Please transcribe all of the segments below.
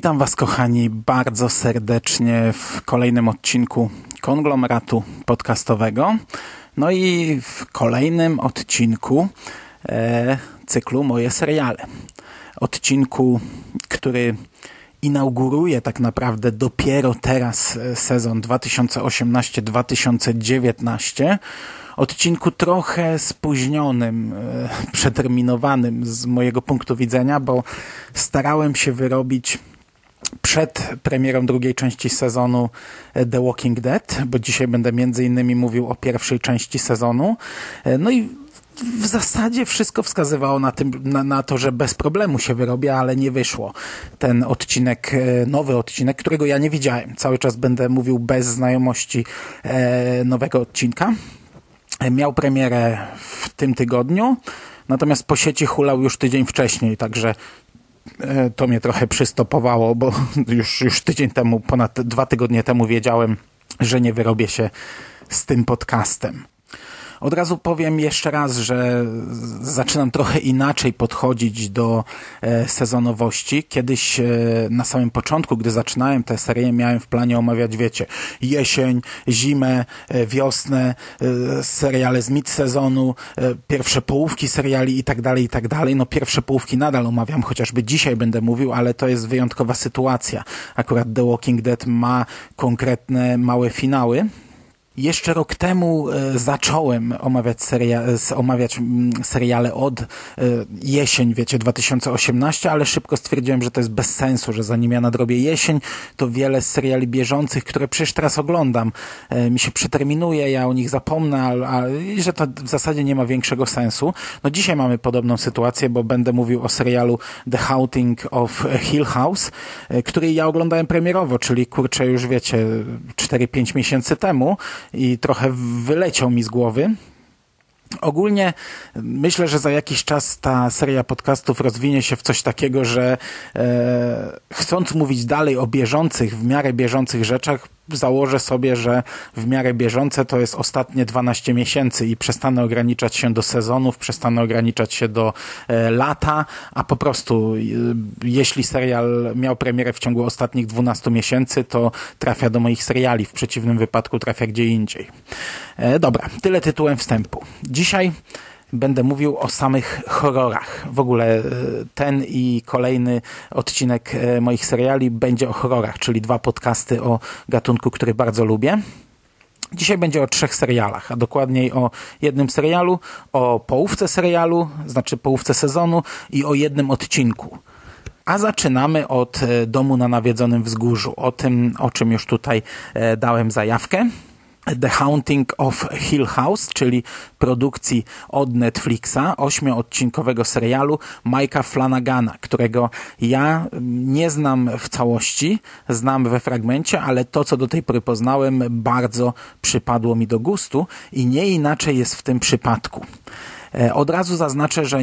Witam Was, kochani, bardzo serdecznie w kolejnym odcinku konglomeratu podcastowego. No i w kolejnym odcinku e, cyklu Moje seriale. Odcinku, który inauguruje tak naprawdę dopiero teraz e, sezon 2018-2019. Odcinku trochę spóźnionym, e, przeterminowanym z mojego punktu widzenia, bo starałem się wyrobić przed premierą drugiej części sezonu e, The Walking Dead, bo dzisiaj będę między innymi mówił o pierwszej części sezonu. E, No i w zasadzie wszystko wskazywało na, tym, na, na to, że bez problemu się wyrobię, ale nie wyszło. Ten odcinek, e, nowy odcinek, którego ja nie widziałem. Cały czas będę mówił bez znajomości nowego odcinka. Miał premierę w tym tygodniu, natomiast po sieci hulał już tydzień wcześniej, także to mnie trochę przystopowało, bo już, już tydzień temu, ponad dwa tygodnie temu wiedziałem, że nie wyrobię się z tym podcastem. Od razu powiem jeszcze raz, że zaczynam trochę inaczej podchodzić do e, sezonowości. Kiedyś e, na samym początku, gdy zaczynałem tę serię, miałem w planie omawiać, wiecie, jesień, zimę, e, wiosnę, seriale z mid-sezonu, pierwsze połówki seriali i tak dalej, i tak dalej. No pierwsze połówki nadal omawiam, chociażby dzisiaj będę mówił, ale to jest wyjątkowa sytuacja. Akurat The Walking Dead ma konkretne małe finały. Jeszcze rok temu e, zacząłem omawiać, seria, omawiać seriale od e, jesień, wiecie, 2018, ale szybko stwierdziłem, że to jest bez sensu, że zanim ja nadrobię jesień, to wiele seriali bieżących, które przecież teraz oglądam, e, mi się przeterminuje, ja o nich zapomnę, a, że to w zasadzie nie ma większego sensu. No dzisiaj mamy podobną sytuację, bo będę mówił o serialu The Haunting of Hill House, który ja oglądałem premierowo, czyli kurczę już wiecie, 4-5 miesięcy temu i trochę wyleciał mi z głowy. Ogólnie myślę, że za jakiś czas ta seria podcastów rozwinie się w coś takiego, że e, chcąc mówić dalej o bieżących, w miarę bieżących rzeczach, założę sobie, że w miarę bieżące to jest ostatnie 12 miesięcy i przestanę ograniczać się do sezonów, przestanę ograniczać się do e, lata, a po prostu e, jeśli serial miał premierę w ciągu ostatnich 12 miesięcy, to trafia do moich seriali, w przeciwnym wypadku trafia gdzie indziej. E, dobra, tyle tytułem wstępu. Dzisiaj będę mówił o samych horrorach. W ogóle e, ten i kolejny odcinek e, moich seriali będzie o horrorach, czyli dwa podcasty o gatunku, który bardzo lubię. Dzisiaj będzie o trzech serialach, a dokładniej o jednym serialu, o połówce serialu, znaczy połówce sezonu i o jednym odcinku. A zaczynamy od e, domu na nawiedzonym wzgórzu, o tym, o czym już tutaj dałem zajawkę. The Haunting of Hill House, czyli produkcji od Netflixa, ośmioodcinkowego serialu Mike'a Flanagana, którego ja nie znam w całości, znam we fragmencie, ale to, co do tej pory poznałem, bardzo przypadło mi do gustu i nie inaczej jest w tym przypadku. E, Od razu zaznaczę, że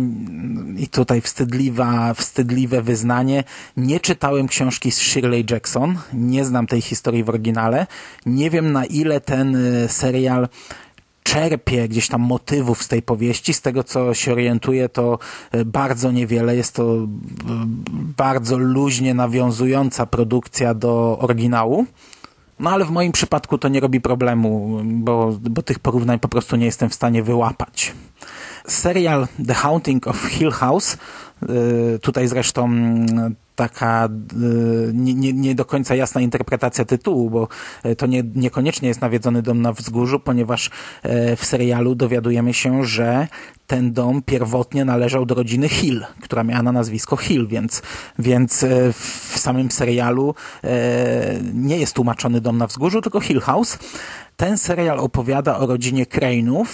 i tutaj wstydliwa, wstydliwe wyznanie, nie czytałem książki z Shirley Jackson, nie znam tej historii w oryginale, nie wiem na ile ten e, serial czerpie gdzieś tam motywów z tej powieści. Z tego, co się orientuję, to e, bardzo niewiele. Jest to bardzo luźnie nawiązująca produkcja do oryginału. No ale w moim przypadku to nie robi problemu, bo, bo tych porównań po prostu nie jestem w stanie wyłapać. Serial The Haunting of Hill House, y, tutaj zresztą taka y, nie, nie, do końca jasna interpretacja tytułu, bo y, to nie, niekoniecznie jest nawiedzony dom na wzgórzu, ponieważ y, w serialu dowiadujemy się, że ten dom pierwotnie należał do rodziny Hill, która miała na nazwisko Hill, więc, więc w samym serialu nie jest tłumaczony dom na wzgórzu, tylko Hill House. Ten serial opowiada o rodzinie Crane'ów,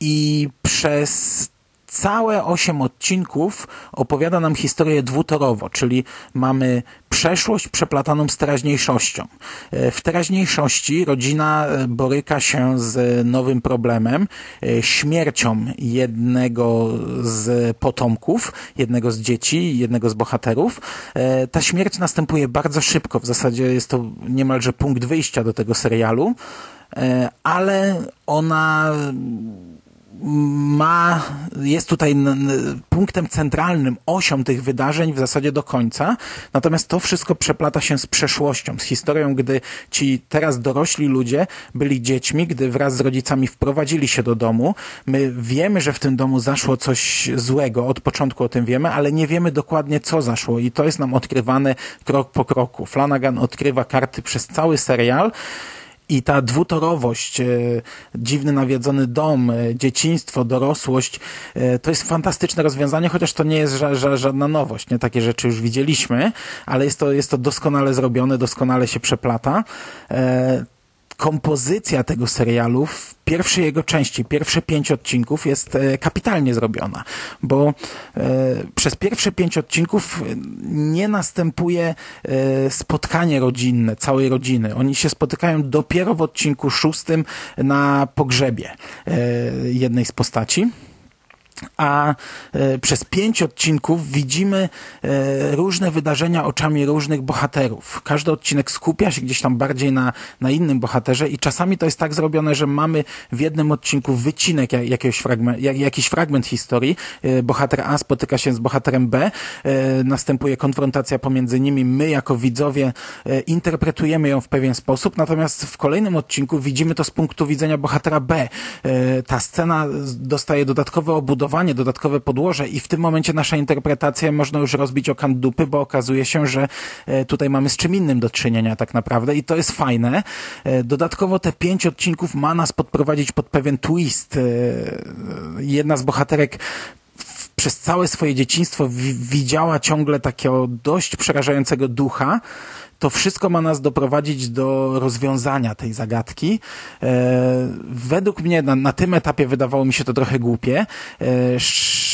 i przez całe osiem odcinków opowiada nam historię dwutorowo, czyli mamy przeszłość przeplataną z teraźniejszością. E, w teraźniejszości rodzina e, boryka się z nowym problemem, e, śmiercią jednego z potomków, jednego z dzieci, jednego z bohaterów. Ta śmierć następuje bardzo szybko, w zasadzie jest to niemalże punkt wyjścia do tego serialu, ale ona ma, jest tutaj punktem centralnym, osią tych wydarzeń w zasadzie do końca. Natomiast to wszystko przeplata się z przeszłością, z historią, gdy ci teraz dorośli ludzie byli dziećmi, gdy wraz z rodzicami wprowadzili się do domu. My wiemy, że w tym domu zaszło coś złego, od początku o tym wiemy, ale nie wiemy dokładnie, co zaszło i to jest nam odkrywane krok po kroku. Flanagan odkrywa karty przez cały serial i ta dwutorowość, e, dziwny nawiedzony dom, e, dzieciństwo, dorosłość, e, to jest fantastyczne rozwiązanie, chociaż to nie jest ża ża żadna nowość. Nie takie rzeczy już widzieliśmy, ale jest to, jest to doskonale zrobione, doskonale się przeplata kompozycja tego serialu w pierwszej jego części, pierwsze pięć odcinków jest e, kapitalnie zrobiona, bo e, przez pierwsze pięć odcinków nie następuje e, spotkanie rodzinne, całej rodziny. Oni się spotykają dopiero w odcinku szóstym na pogrzebie jednej z postaci a e, przez pięć odcinków widzimy e, różne wydarzenia oczami różnych bohaterów. Każdy odcinek skupia się gdzieś tam bardziej na, na innym bohaterze i czasami to jest tak zrobione, że mamy w jednym odcinku wycinek jakiegoś fragment, jak, jakiś fragment historii. E, bohater A spotyka się z bohaterem B, następuje konfrontacja pomiędzy nimi. My jako widzowie interpretujemy ją w pewien sposób, natomiast w kolejnym odcinku widzimy to z punktu widzenia bohatera B. Ta scena dostaje dodatkowe obudowanie budowanie, dodatkowe podłoże i w tym momencie nasza interpretacja można już rozbić o kant dupy, bo okazuje się, że e, tutaj mamy z czym innym do czynienia tak naprawdę i to jest fajne. E, dodatkowo te pięć odcinków ma nas podprowadzić pod pewien twist. E, jedna z bohaterek przez całe swoje dzieciństwo widziała ciągle takiego dość przerażającego ducha, to wszystko ma nas doprowadzić do rozwiązania tej zagadki. E, według mnie na, na tym etapie wydawało mi się to trochę głupie. E,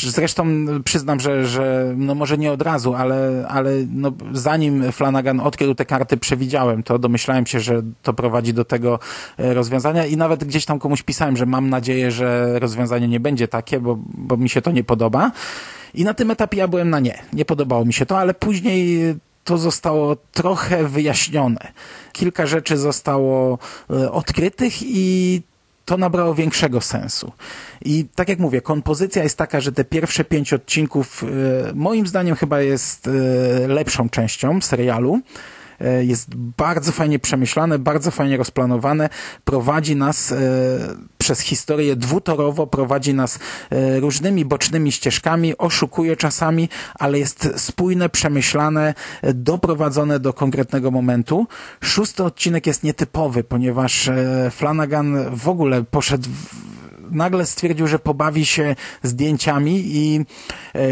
zresztą przyznam, że, że no może nie od razu, ale, ale no zanim Flanagan odkrył te karty, przewidziałem to, domyślałem się, że to prowadzi do tego e, rozwiązania i nawet gdzieś tam komuś pisałem, że mam nadzieję, że rozwiązanie nie będzie takie, bo, bo mi się to nie podoba. I na tym etapie ja byłem na nie. Nie podobało mi się to, ale później to zostało trochę wyjaśnione. Kilka rzeczy zostało e, odkrytych i to nabrało większego sensu. I tak jak mówię, kompozycja jest taka, że te pierwsze pięć odcinków e, moim zdaniem chyba jest e, lepszą częścią serialu. E, jest bardzo fajnie przemyślane, bardzo fajnie rozplanowane, prowadzi nas e, przez historię dwutorowo, prowadzi nas e, różnymi bocznymi ścieżkami, oszukuje czasami, ale jest spójne, przemyślane, doprowadzone do konkretnego momentu. Szósty odcinek jest nietypowy, ponieważ Flanagan w ogóle poszedł w nagle stwierdził, że pobawi się zdjęciami i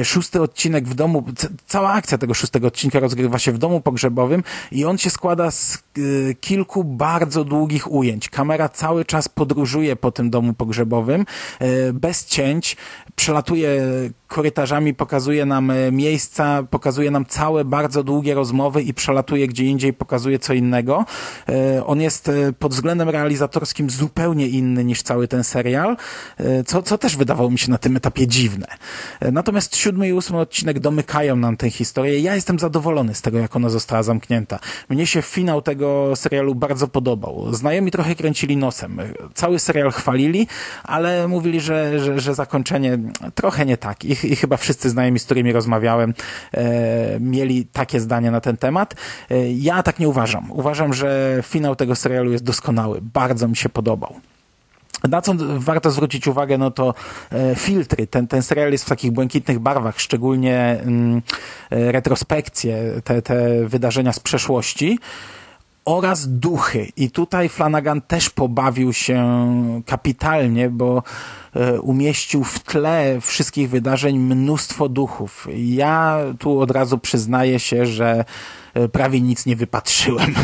szósty odcinek w domu, cała akcja tego szóstego odcinka rozgrywa się w domu pogrzebowym i on się składa z e, kilku bardzo długich ujęć. Kamera cały czas podróżuje po tym domu pogrzebowym, e, bez cięć, przelatuje korytarzami, pokazuje nam miejsca, pokazuje nam całe bardzo długie rozmowy i przelatuje gdzie indziej, pokazuje co innego. On jest pod względem realizatorskim zupełnie inny niż cały ten serial, E, co, co też wydawało mi się na tym etapie dziwne. E, natomiast siódmy i ósmy odcinek domykają nam tę historię. Ja jestem zadowolony z tego, jak ona została zamknięta. Mnie się finał tego serialu bardzo podobał. Znajomi trochę kręcili nosem. Cały serial chwalili, ale mówili, że, że, że zakończenie trochę nie tak. I, I, chyba wszyscy znajomi, z którymi rozmawiałem, e, mieli takie zdanie na ten temat. E, ja tak nie uważam. Uważam, że finał tego serialu jest doskonały. Bardzo mi się podobał. Na co warto zwrócić uwagę, no to e, filtry. Ten, ten serial jest w takich błękitnych barwach, szczególnie mm, e, retrospekcje, te, te wydarzenia z przeszłości oraz duchy. I tutaj Flanagan też pobawił się kapitalnie, bo e, umieścił w tle wszystkich wydarzeń mnóstwo duchów. Ja tu od razu przyznaję się, że e, prawie nic nie wypatrzyłem.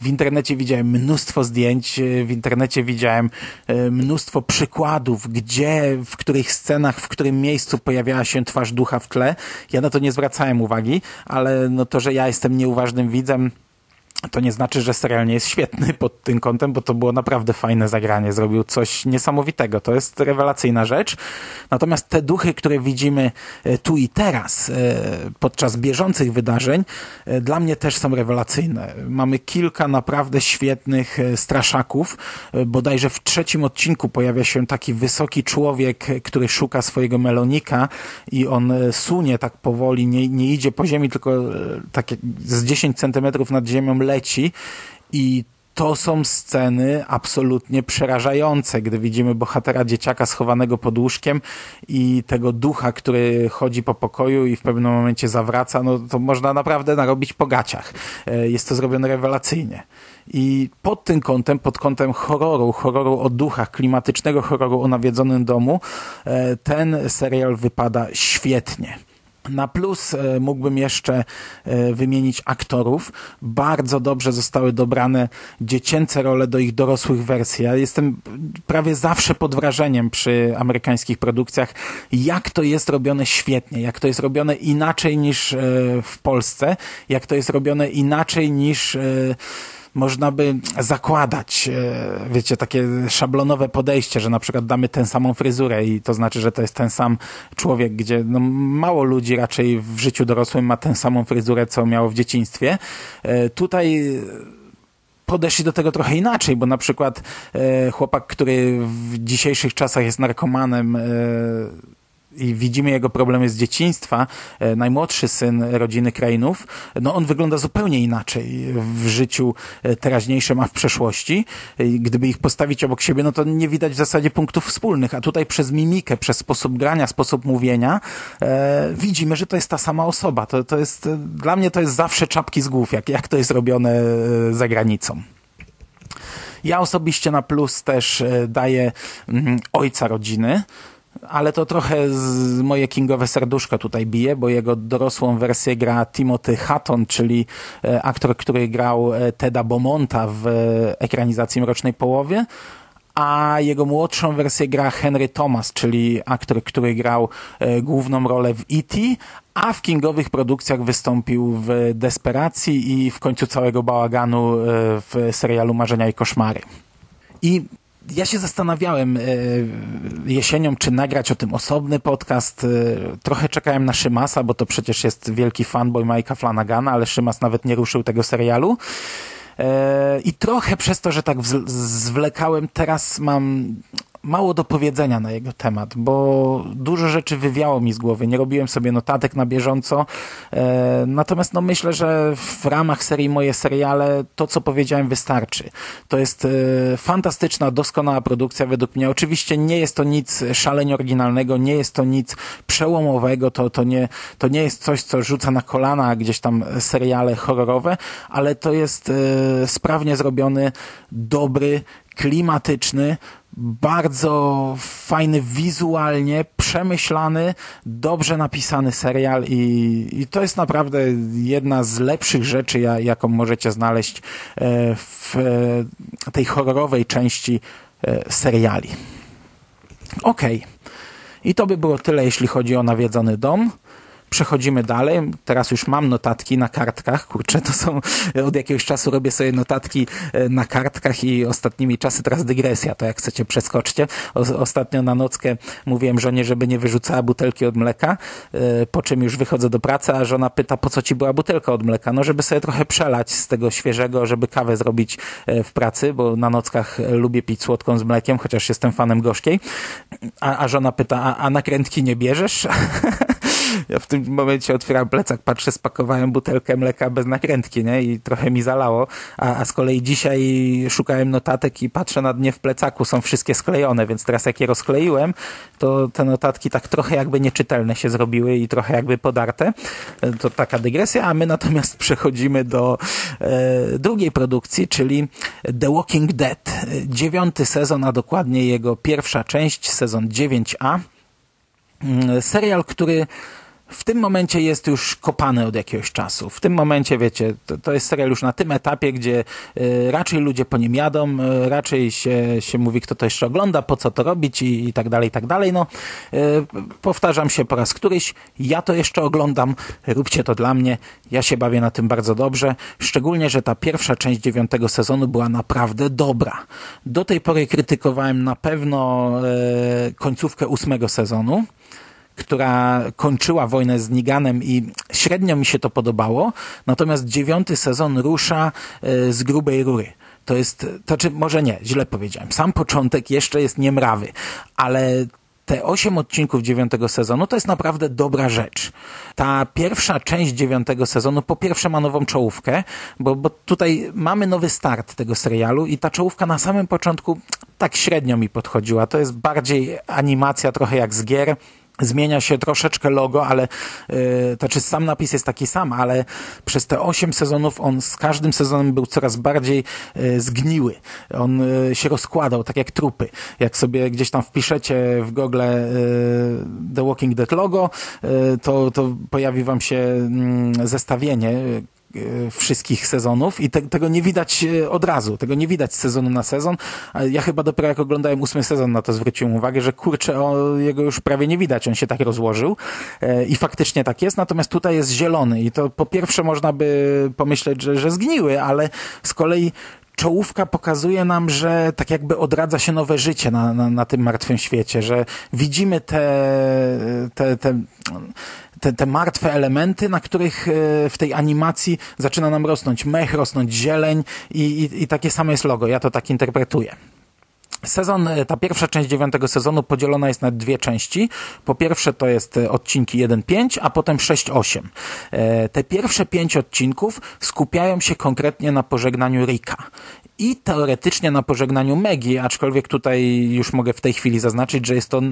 W internecie widziałem mnóstwo zdjęć, e, w internecie widziałem mnóstwo przykładów, gdzie, w których scenach, w którym miejscu pojawiała się twarz ducha w tle. Ja na to nie zwracałem uwagi, ale no to, że ja jestem nieuważnym widzem, to nie znaczy, że serial nie jest świetny pod tym kątem, bo to było naprawdę fajne zagranie. Zrobił coś niesamowitego. To jest rewelacyjna rzecz. Natomiast te duchy, które widzimy e, tu i teraz, e, podczas bieżących wydarzeń, e, dla mnie też są rewelacyjne. Mamy kilka naprawdę świetnych straszaków. Bodajże w trzecim odcinku pojawia się taki wysoki człowiek, który szuka swojego melonika i on sunie tak powoli, nie, nie idzie po ziemi, tylko tak z 10 centymetrów nad ziemią leci i to są sceny absolutnie przerażające, gdy widzimy bohatera dzieciaka schowanego pod łóżkiem i tego ducha, który chodzi po pokoju i w pewnym momencie zawraca, no to można naprawdę narobić po gaciach. E, jest to zrobione rewelacyjnie. I pod tym kątem, pod kątem horroru, horroru o duchach, klimatycznego horroru o nawiedzonym domu, e, ten serial wypada świetnie. Na plus e, mógłbym jeszcze e, wymienić aktorów. Bardzo dobrze zostały dobrane dziecięce role do ich dorosłych wersji. Ja jestem prawie zawsze pod wrażeniem przy amerykańskich produkcjach, jak to jest robione świetnie, jak to jest robione inaczej niż e, w Polsce, jak to jest robione inaczej niż można by zakładać, e, wiecie, takie szablonowe podejście, że na przykład damy tę samą fryzurę i to znaczy, że to jest ten sam człowiek, gdzie no, mało ludzi raczej w życiu dorosłym ma tę samą fryzurę, co miało w dzieciństwie. E, tutaj podeszli do tego trochę inaczej, bo na przykład e, chłopak, który w dzisiejszych czasach jest narkomanem, i widzimy jego problemy z dzieciństwa, e, najmłodszy syn rodziny Krainów, no on wygląda zupełnie inaczej w życiu e, teraźniejszym, a w przeszłości. E, gdyby ich postawić obok siebie, no to nie widać w zasadzie punktów wspólnych, a tutaj przez mimikę, przez sposób grania, sposób mówienia e, widzimy, że to jest ta sama osoba. To, to jest, dla mnie to jest zawsze czapki z głów, jak, jak to jest robione za granicą. Ja osobiście na plus też daję mm, ojca rodziny, ale to trochę z moje kingowe serduszko tutaj bije, bo jego dorosłą wersję gra Timothy Hutton, czyli e, aktor, który grał e, Teda Beaumonta w e, ekranizacji Mrocznej Połowie, a jego młodszą wersję gra Henry Thomas, czyli aktor, który grał główną rolę w E.T., a w kingowych produkcjach wystąpił w Desperacji i w końcu całego bałaganu w serialu Marzenia i Koszmary. I ja się zastanawiałem e, jesienią, czy nagrać o tym osobny podcast. E, trochę czekałem na Szymasa, bo to przecież jest wielki fanboy Mike'a Flanagana, ale Szymas nawet nie ruszył tego serialu. E, I trochę przez to, że tak zwlekałem, teraz mam mało do powiedzenia na jego temat, bo dużo rzeczy wywiało mi z głowy. Nie robiłem sobie notatek na bieżąco. E, natomiast no myślę, że w ramach serii Moje Seriale to, co powiedziałem, wystarczy. To jest e, fantastyczna, doskonała produkcja według mnie. Oczywiście nie jest to nic szalenie oryginalnego, nie jest to nic przełomowego, to, to, nie, to nie jest coś, co rzuca na kolana gdzieś tam seriale horrorowe, ale to jest e, sprawnie zrobiony, dobry, klimatyczny, bardzo fajny wizualnie, przemyślany, dobrze napisany serial i, i to jest naprawdę jedna z lepszych rzeczy, jaką możecie znaleźć e, w e, tej horrorowej części e, seriali. Okej. Okay. I to by było tyle, jeśli chodzi o nawiedzony dom. Przechodzimy dalej. Teraz już mam notatki na kartkach. Kurczę, to są od jakiegoś czasu robię sobie notatki e, na kartkach i ostatnimi czasy teraz dygresja, to jak chcecie przeskoczcie. Ostatnio na nockę mówiłem żonie, żeby nie wyrzucała butelki od mleka, e, po czym już wychodzę do pracy, a żona pyta, po co ci była butelka od mleka? No, żeby sobie trochę przelać z tego świeżego, żeby kawę zrobić e, w pracy, bo na nockach lubię pić słodką z mlekiem, chociaż jestem fanem gorzkiej. A, a żona pyta, a, a nakrętki nie bierzesz? Ja w tym momencie otwieram plecak, patrzę, spakowałem butelkę mleka bez nakrętki, nie? I trochę mi zalało. A, a z kolei dzisiaj szukałem notatek i patrzę na dnie w plecaku, są wszystkie sklejone, więc teraz jak je rozkleiłem, to te notatki tak trochę jakby nieczytelne się zrobiły i trochę jakby podarte. To taka dygresja, a my natomiast przechodzimy do e, drugiej produkcji, czyli The Walking Dead. Dziewiąty sezon, a dokładnie jego pierwsza część, sezon 9a. Mm, serial, który w tym momencie jest już kopany od jakiegoś czasu. W tym momencie, wiecie, to, to jest serial już na tym etapie, gdzie y, raczej ludzie po nim jadą, y, raczej się, się mówi, kto to jeszcze ogląda, po co to robić i, i tak dalej, i tak dalej. No, y, powtarzam się po raz któryś, ja to jeszcze oglądam, róbcie to dla mnie, ja się bawię na tym bardzo dobrze, szczególnie, że ta pierwsza część dziewiątego sezonu była naprawdę dobra. Do tej pory krytykowałem na pewno końcówkę ósmego sezonu, która kończyła wojnę z Niganem i średnio mi się to podobało. Natomiast dziewiąty sezon rusza e, z grubej rury. To jest, to znaczy, może nie, źle powiedziałem. Sam początek jeszcze jest niemrawy, ale te osiem odcinków dziewiątego sezonu to jest naprawdę dobra rzecz. Ta pierwsza część dziewiątego sezonu po pierwsze ma nową czołówkę, bo, bo tutaj mamy nowy start tego serialu i ta czołówka na samym początku tak średnio mi podchodziła. To jest bardziej animacja trochę jak z gier Zmienia się troszeczkę logo, ale yy, znaczy sam napis jest taki sam, ale przez te osiem sezonów on z każdym sezonem był coraz bardziej yy, zgniły. On yy, się rozkładał, tak jak trupy. Jak sobie gdzieś tam wpiszecie w Google yy, The Walking Dead logo, to, to pojawi wam się yy, zestawienie wszystkich sezonów i te, tego nie widać e, od razu, tego nie widać z sezonu na sezon. Ja chyba dopiero jak oglądałem ósmy sezon na to zwróciłem uwagę, że kurczę, o, jego już prawie nie widać, on się tak rozłożył e, i faktycznie tak jest, natomiast tutaj jest zielony i to po pierwsze można by pomyśleć, że, że zgniły, ale z kolei czołówka pokazuje nam, że tak jakby odradza się nowe życie na, na, na tym martwym świecie, że widzimy te, te, te te, te martwe elementy, na których e, w tej animacji zaczyna nam rosnąć mech, rosnąć zieleń i, i, i takie samo jest logo. Ja to tak interpretuję. Sezon, e, ta pierwsza część dziewiątego sezonu podzielona jest na dwie części. Po pierwsze to jest e, odcinki 1-5, a potem 6-8. Te pierwsze pięć odcinków skupiają się konkretnie na pożegnaniu Rika i teoretycznie na pożegnaniu Megi, aczkolwiek tutaj już mogę w tej chwili zaznaczyć, że jest to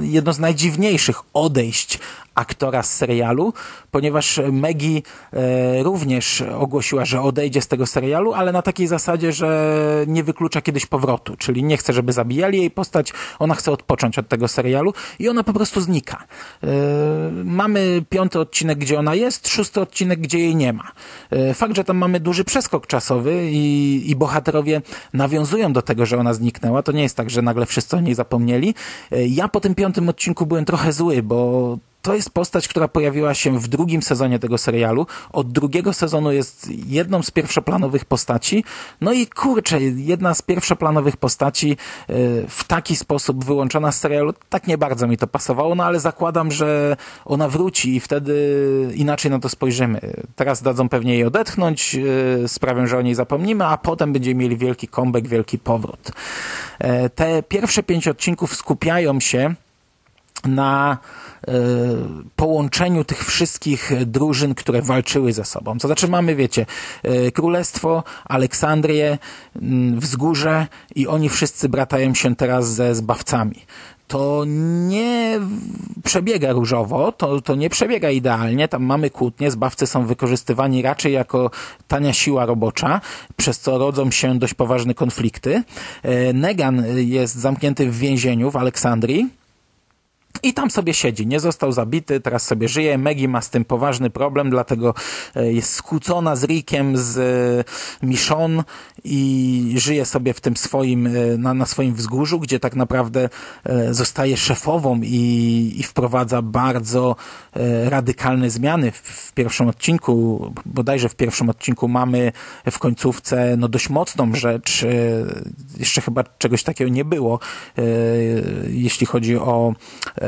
jedno z najdziwniejszych odejść aktora z serialu, ponieważ Megi e, również ogłosiła, że odejdzie z tego serialu, ale na takiej zasadzie, że nie wyklucza kiedyś powrotu, czyli nie chce, żeby zabijali jej postać, ona chce odpocząć od tego serialu i ona po prostu znika. E, mamy piąty odcinek, gdzie ona jest, szósty odcinek, gdzie jej nie ma. E, fakt, że tam mamy duży przeskok czasowy i, i bohaterowie nawiązują do tego, że ona zniknęła, to nie jest tak, że nagle wszyscy o niej zapomnieli. Ja po tym piątym odcinku byłem trochę zły, bo to jest postać, która pojawiła się w drugim sezonie tego serialu. Od drugiego sezonu jest jedną z pierwszoplanowych postaci. No i kurczę, jedna z pierwszoplanowych postaci e, w taki sposób wyłączona z serialu, tak nie bardzo mi to pasowało, no ale zakładam, że ona wróci i wtedy inaczej na to spojrzymy. Teraz dadzą pewnie jej odetchnąć, e, sprawią, że o niej zapomnimy, a potem będziemy mieli wielki comeback, wielki powrót. E, te pierwsze pięć odcinków skupiają się na e, połączeniu tych wszystkich drużyn, które walczyły ze sobą. To znaczy mamy, wiecie, e, Królestwo, Aleksandrię, Wzgórze i oni wszyscy bratają się teraz ze zbawcami to nie przebiega różowo, to, to nie przebiega idealnie. Tam mamy kłótnie, zbawcy są wykorzystywani raczej jako tania siła robocza, przez co rodzą się dość poważne konflikty. E, Negan jest zamknięty w więzieniu w Aleksandrii i tam sobie siedzi, nie został zabity, teraz sobie żyje. Maggie ma z tym poważny problem, dlatego e, jest skłócona z Rickiem, z e, Michonne i żyje sobie w tym swoim, e, na, na swoim wzgórzu, gdzie tak naprawdę zostaje szefową i, i wprowadza bardzo radykalne zmiany. W, w pierwszym odcinku, bodajże w pierwszym odcinku mamy w końcówce no dość mocną rzecz. Jeszcze chyba czegoś takiego nie było, jeśli chodzi o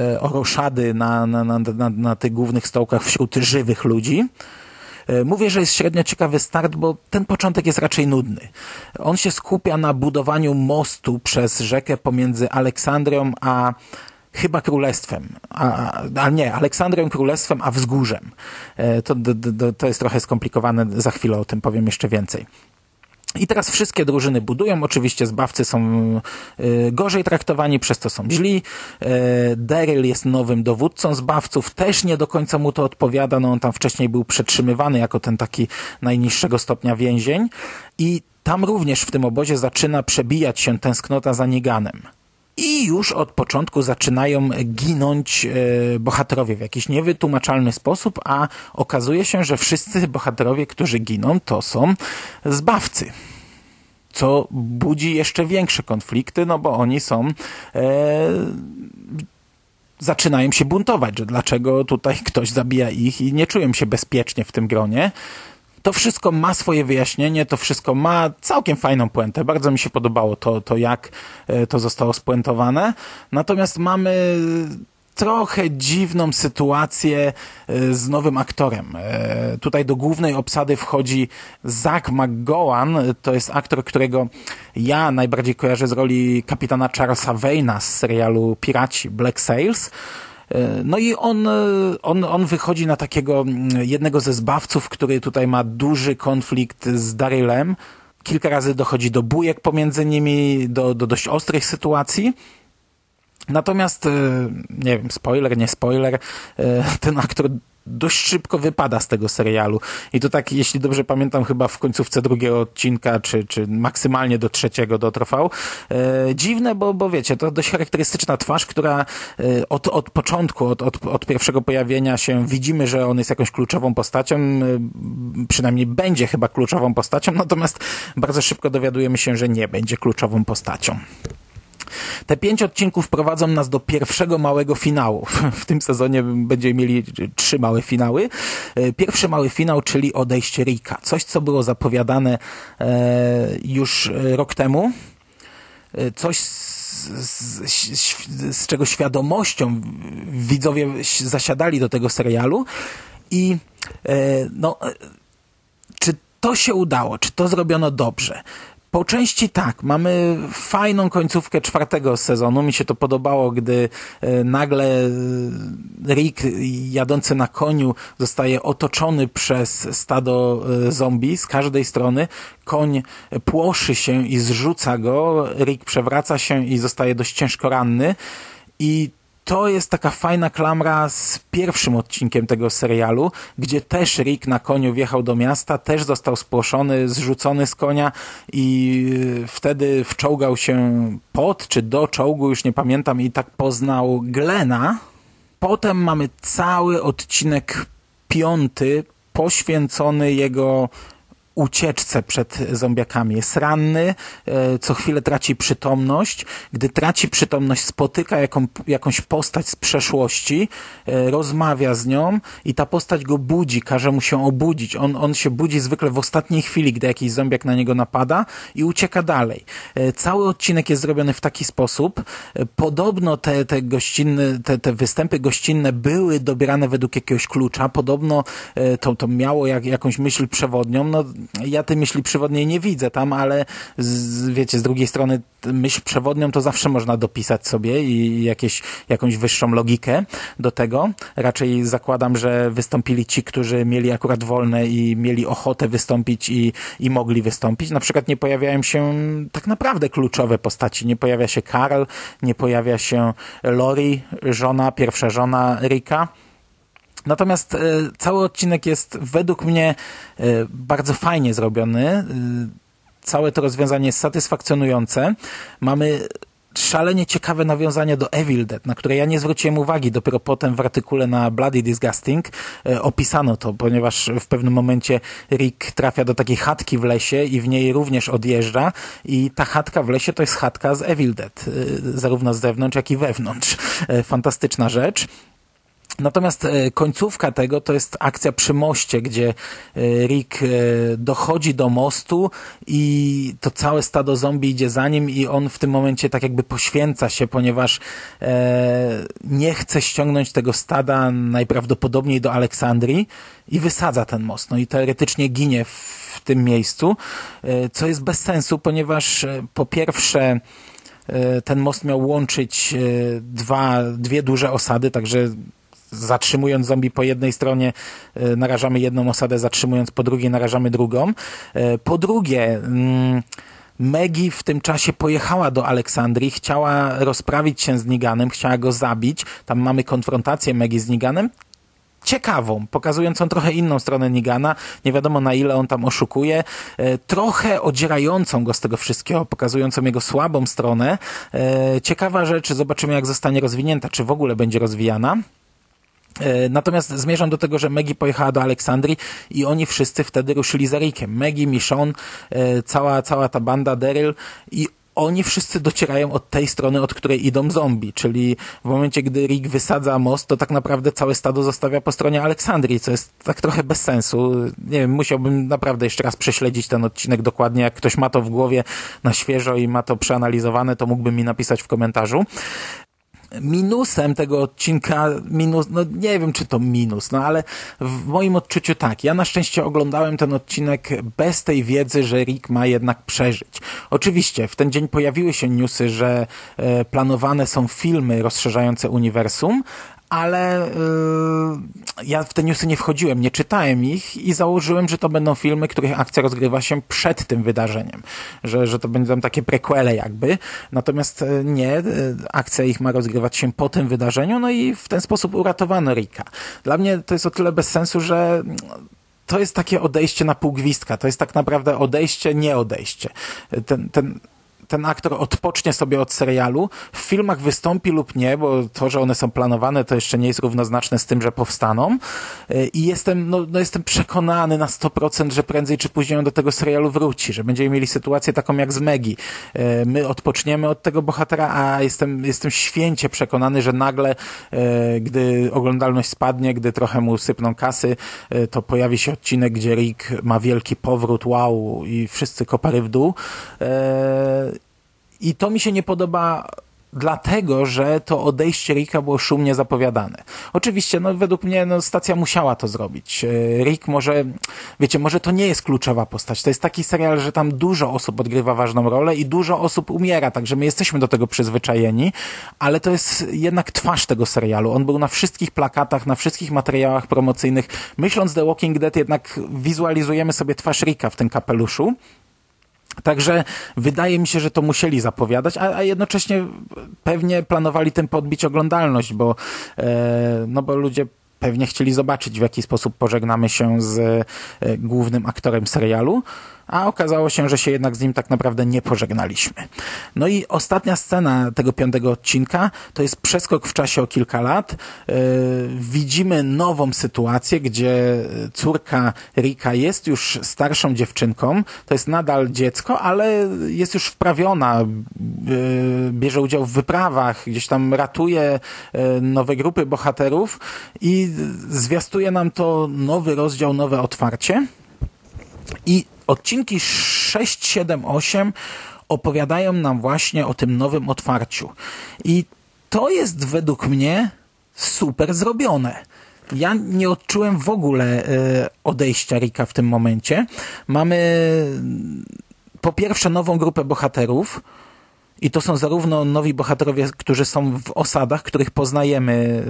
E, o roszady na, na, na, na, na tych głównych stołkach wśród żywych ludzi. E, mówię, że jest średnio ciekawy start, bo ten początek jest raczej nudny. On się skupia na budowaniu mostu przez rzekę pomiędzy Aleksandrią a chyba królestwem, a, a nie, Aleksandrem królestwem, a wzgórzem. To, to, to jest trochę skomplikowane, za chwilę o tym powiem jeszcze więcej. I teraz wszystkie drużyny budują. Oczywiście zbawcy są y, gorzej traktowani, przez to są źli. Y, Daryl jest nowym dowódcą zbawców, też nie do końca mu to odpowiada. No on tam wcześniej był przetrzymywany jako ten taki najniższego stopnia więzień. I tam również w tym obozie zaczyna przebijać się tęsknota za Niganem. I już od początku zaczynają ginąć e, bohaterowie w jakiś niewytłumaczalny sposób, a okazuje się, że wszyscy bohaterowie, którzy giną, to są zbawcy co budzi jeszcze większe konflikty, no bo oni są e, zaczynają się buntować, że dlaczego tutaj ktoś zabija ich i nie czują się bezpiecznie w tym gronie. To wszystko ma swoje wyjaśnienie, to wszystko ma całkiem fajną puentę. Bardzo mi się podobało to, to jak e, to zostało spuentowane. Natomiast mamy trochę dziwną sytuację e, z nowym aktorem. E, tutaj do głównej obsady wchodzi Zach McGowan. To jest aktor, którego ja najbardziej kojarzę z roli kapitana Charlesa Wayna z serialu Piraci Black Sails. E, no i on, e, on, on wychodzi na takiego mm, jednego ze zbawców, który tutaj ma duży konflikt z Darylem. Kilka razy dochodzi do bujek pomiędzy nimi, do, do dość ostrych sytuacji. Natomiast, e, nie wiem, spoiler, nie spoiler, ten aktor dość szybko wypada z tego serialu. I to tak, jeśli dobrze pamiętam, chyba w końcówce drugiego odcinka, czy, czy maksymalnie do trzeciego dotrwał. E, dziwne, bo, bo wiecie, to dość charakterystyczna twarz, która e, od, od początku, od, od, od pierwszego pojawienia się widzimy, że on jest jakąś kluczową postacią, e, przynajmniej będzie chyba kluczową postacią, natomiast bardzo szybko dowiadujemy się, że nie będzie kluczową postacią. Te pięć odcinków prowadzą nas do pierwszego małego finału. W tym sezonie będziemy mieli trzy małe finały. E, pierwszy mały finał, czyli odejście Rika. Coś, co było zapowiadane e, już rok temu. E, coś z, z, z czego świadomością widzowie zasiadali do tego serialu i no, czy to się udało, czy to zrobiono dobrze. Po części tak. Mamy fajną końcówkę czwartego sezonu. Mi się to podobało, gdy e, nagle e, Rick jadący na koniu zostaje otoczony przez stado e, zombie z każdej strony. Koń płoszy się i zrzuca go. Rick przewraca się i zostaje dość ciężko ranny. I to jest taka fajna klamra z pierwszym odcinkiem tego serialu, gdzie też Rick na koniu wjechał do miasta, też został spłoszony, zrzucony z konia i wtedy wczołgał się pod czy do czołgu, już nie pamiętam, i tak poznał Glena. Potem mamy cały odcinek piąty poświęcony jego ucieczce przed zombiakami. Jest ranny, e, co chwilę traci przytomność. Gdy traci przytomność, spotyka jaką, jakąś postać z przeszłości, e, rozmawia z nią i ta postać go budzi, każe mu się obudzić. On, on się budzi zwykle w ostatniej chwili, gdy jakiś zombiak na niego napada i ucieka dalej. E, cały odcinek jest zrobiony w taki sposób. Podobno te, te gościnne, te, te występy gościnne były dobierane według jakiegoś klucza. Podobno to, to miało jak, jakąś myśl przewodnią. No, ja tej myśli przewodniej nie widzę tam, ale z, wiecie, z drugiej strony myśl przewodnią to zawsze można dopisać sobie i jakieś, jakąś wyższą logikę do tego. Raczej zakładam, że wystąpili ci, którzy mieli akurat wolne i mieli ochotę wystąpić i, i mogli wystąpić. Na przykład nie pojawiają się tak naprawdę kluczowe postaci. Nie pojawia się Karl, nie pojawia się Lori, żona, pierwsza żona Rika Natomiast e, cały odcinek jest według mnie e, bardzo fajnie zrobiony. E, całe to rozwiązanie jest satysfakcjonujące. Mamy szalenie ciekawe nawiązania do Evil Dead, na które ja nie zwróciłem uwagi. Dopiero potem w artykule na Bloody Disgusting opisano to, ponieważ w pewnym momencie Rick trafia do takiej chatki w lesie i w niej również odjeżdża i ta chatka w lesie to jest chatka z Evil Dead, zarówno z zewnątrz, jak i wewnątrz. Fantastyczna rzecz. Natomiast e, końcówka tego to jest akcja przy moście, gdzie e, Rick e, dochodzi do mostu i to całe stado zombie idzie za nim i on w tym momencie tak jakby poświęca się, ponieważ nie chce ściągnąć tego stada najprawdopodobniej do Aleksandrii i wysadza ten most. No i teoretycznie ginie w tym miejscu, co jest bez sensu, ponieważ po pierwsze ten most miał łączyć dwa, dwie duże osady, także zatrzymując zombie po jednej stronie e, narażamy jedną osadę, zatrzymując po drugiej narażamy drugą. E, po drugie, mm, Megi w tym czasie pojechała do Aleksandrii, chciała rozprawić się z Niganem, chciała go zabić. Tam mamy konfrontację Megi z Niganem ciekawą, pokazującą trochę inną stronę Nigana. Nie wiadomo na ile on tam oszukuje. E, trochę odzierającą go z tego wszystkiego, pokazującą jego słabą stronę. Ciekawa rzecz, zobaczymy jak zostanie rozwinięta, czy w ogóle będzie rozwijana. E, natomiast zmierzam do tego, że Megi pojechała do Aleksandrii i oni wszyscy wtedy ruszyli za Rickiem. Megi, Michonne, e, cała, cała ta banda Daryl i oni wszyscy docierają od tej strony, od której idą zombie, czyli w momencie, gdy Rick wysadza most, to tak naprawdę całe stado zostawia po stronie Aleksandrii, co jest tak trochę bez sensu. Nie wiem, musiałbym naprawdę jeszcze raz prześledzić ten odcinek dokładnie. Jak ktoś ma to w głowie na świeżo i ma to przeanalizowane, to mógłby mi napisać w komentarzu minusem tego odcinka, minus, no nie wiem czy to minus, no ale w moim odczuciu tak. Ja na szczęście oglądałem ten odcinek bez tej wiedzy, że Rick ma jednak przeżyć. Oczywiście w ten dzień pojawiły się newsy, że e, planowane są filmy rozszerzające uniwersum, ale yy, ja w te newsy nie wchodziłem, nie czytałem ich i założyłem, że to będą filmy, których akcja rozgrywa się przed tym wydarzeniem, że, że to będą takie prequele jakby, natomiast y, nie, y, akcja ich ma rozgrywać się po tym wydarzeniu, no i w ten sposób uratowano Rika. Dla mnie to jest o tyle bez sensu, że to jest takie odejście na pół gwizdka, to jest tak naprawdę odejście, nie odejście. Ten, ten ten aktor odpocznie sobie od serialu, w filmach wystąpi lub nie, bo to, że one są planowane, to jeszcze nie jest równoznaczne z tym, że powstaną. E, I jestem, no, no jestem przekonany na 100%, że prędzej czy później on do tego serialu wróci, że będziemy mieli sytuację taką jak z Megi. E, my odpoczniemy od tego bohatera, a jestem, jestem święcie przekonany, że nagle, e, gdy oglądalność spadnie, gdy trochę mu sypną kasy, to pojawi się odcinek, gdzie Rick ma wielki powrót, wow, i wszyscy kopary w dół. I to mi się nie podoba dlatego, że to odejście Ricka było szumnie zapowiadane. Oczywiście, no według mnie no, stacja musiała to zrobić. E, Rick może, wiecie, może to nie jest kluczowa postać. To jest taki serial, że tam dużo osób odgrywa ważną rolę i dużo osób umiera, także my jesteśmy do tego przyzwyczajeni, ale to jest jednak twarz tego serialu. On był na wszystkich plakatach, na wszystkich materiałach promocyjnych. Myśląc The Walking Dead jednak wizualizujemy sobie twarz Ricka w tym kapeluszu Także wydaje mi się, że to musieli zapowiadać, a, a jednocześnie pewnie planowali tym podbić oglądalność, bo, e, no bo ludzie pewnie chcieli zobaczyć, w jaki sposób pożegnamy się z e, głównym aktorem serialu a okazało się, że się jednak z nim tak naprawdę nie pożegnaliśmy. No i ostatnia scena tego piątego odcinka to jest przeskok w czasie o kilka lat. Yy, widzimy nową sytuację, gdzie córka Rika jest już starszą dziewczynką, to jest nadal dziecko, ale jest już wprawiona, yy, bierze udział w wyprawach, gdzieś tam ratuje yy, nowe grupy bohaterów i zwiastuje nam to nowy rozdział, nowe otwarcie. I odcinki 6, 7, 8 opowiadają nam właśnie o tym nowym otwarciu. I to jest według mnie super zrobione. Ja nie odczułem w ogóle y, odejścia Rika w tym momencie. Mamy po pierwsze nową grupę bohaterów, i to są zarówno nowi bohaterowie, którzy są w osadach, których poznajemy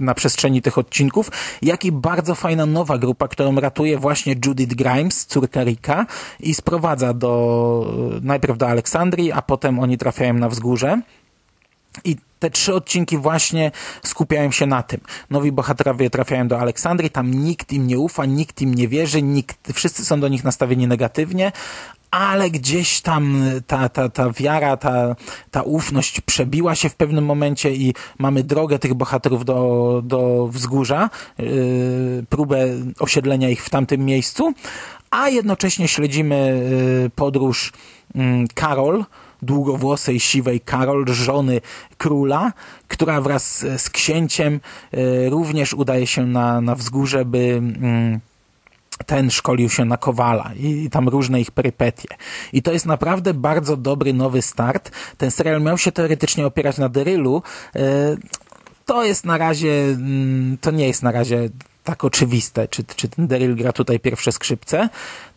e, na przestrzeni tych odcinków, jak i bardzo fajna nowa grupa, którą ratuje właśnie Judith Grimes, córka Rika i sprowadza do, najpierw do Aleksandrii, a potem oni trafiają na wzgórze. I te trzy odcinki właśnie skupiają się na tym. Nowi bohaterowie trafiają do Aleksandrii, tam nikt im nie ufa, nikt im nie wierzy, nikt, wszyscy są do nich nastawieni negatywnie, ale gdzieś tam ta, ta, ta wiara, ta, ta ufność przebiła się w pewnym momencie i mamy drogę tych bohaterów do, do wzgórza, yy, próbę osiedlenia ich w tamtym miejscu, a jednocześnie śledzimy yy, podróż yy, Karol, długowłosej, siwej Karol, żony króla, która wraz z księciem yy, również udaje się na, na wzgórze, by yy, ten szkolił się na Kowala i tam różne ich perypetie. I to jest naprawdę bardzo dobry nowy start. Ten serial miał się teoretycznie opierać na Derylu. E, to jest na razie, mm, to nie jest na razie tak oczywiste, czy, czy ten Daryl gra tutaj pierwsze skrzypce.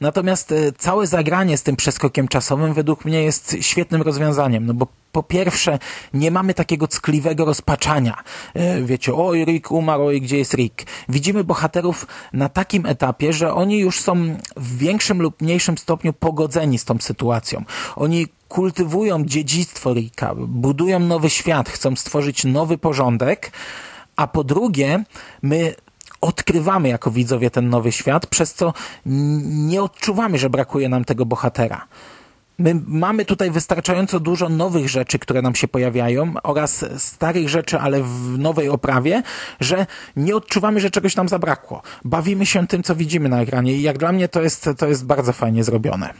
Natomiast e, całe zagranie z tym przeskokiem czasowym według mnie jest świetnym rozwiązaniem, no bo po pierwsze, nie mamy takiego ckliwego rozpaczania. E, wiecie, oj, Rick umarł, oj, gdzie jest Rick? Widzimy bohaterów na takim etapie, że oni już są w większym lub mniejszym stopniu pogodzeni z tą sytuacją. Oni kultywują dziedzictwo Ricka, budują nowy świat, chcą stworzyć nowy porządek, a po drugie, my odkrywamy jako widzowie ten nowy świat, przez co nie odczuwamy, że brakuje nam tego bohatera. My mamy tutaj wystarczająco dużo nowych rzeczy, które nam się pojawiają oraz starych rzeczy, ale w nowej oprawie, że nie odczuwamy, że czegoś nam zabrakło. Bawimy się tym, co widzimy na ekranie i jak dla mnie to jest, to jest bardzo fajnie zrobione.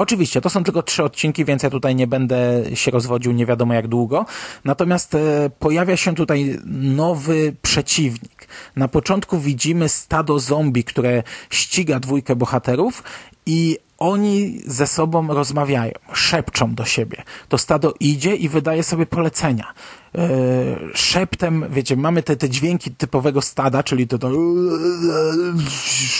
Oczywiście, to są tylko trzy odcinki, więc ja tutaj nie będę się rozwodził nie wiadomo jak długo. Natomiast e, pojawia się tutaj nowy przeciwnik. Na początku widzimy stado zombie, które ściga dwójkę bohaterów i oni ze sobą rozmawiają, szepczą do siebie. To stado idzie i wydaje sobie polecenia. E, szeptem, wiecie, mamy te, te dźwięki typowego stada, czyli to, to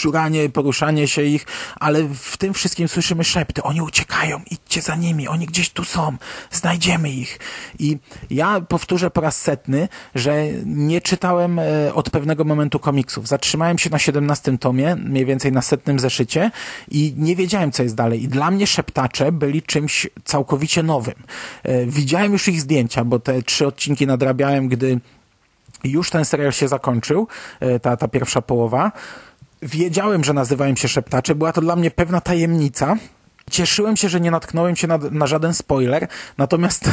szuranie, poruszanie się ich, ale w tym wszystkim słyszymy szepty. Oni uciekają, idźcie za nimi, oni gdzieś tu są, znajdziemy ich. I ja powtórzę po raz setny, że nie czytałem e, od pewnego momentu komiksów. Zatrzymałem się na 17 tomie, mniej więcej na setnym zeszycie i nie wiedziałem, co jest dalej. I dla mnie szeptacze byli czymś całkowicie nowym. E, widziałem już ich zdjęcia, bo te trzy odcinki odcinki nadrabiałem, gdy już ten serial się zakończył, e, ta, ta pierwsza połowa. Wiedziałem, że nazywają się Szeptacze. Była to dla mnie pewna tajemnica. Cieszyłem się, że nie natknąłem się na, na żaden spoiler, natomiast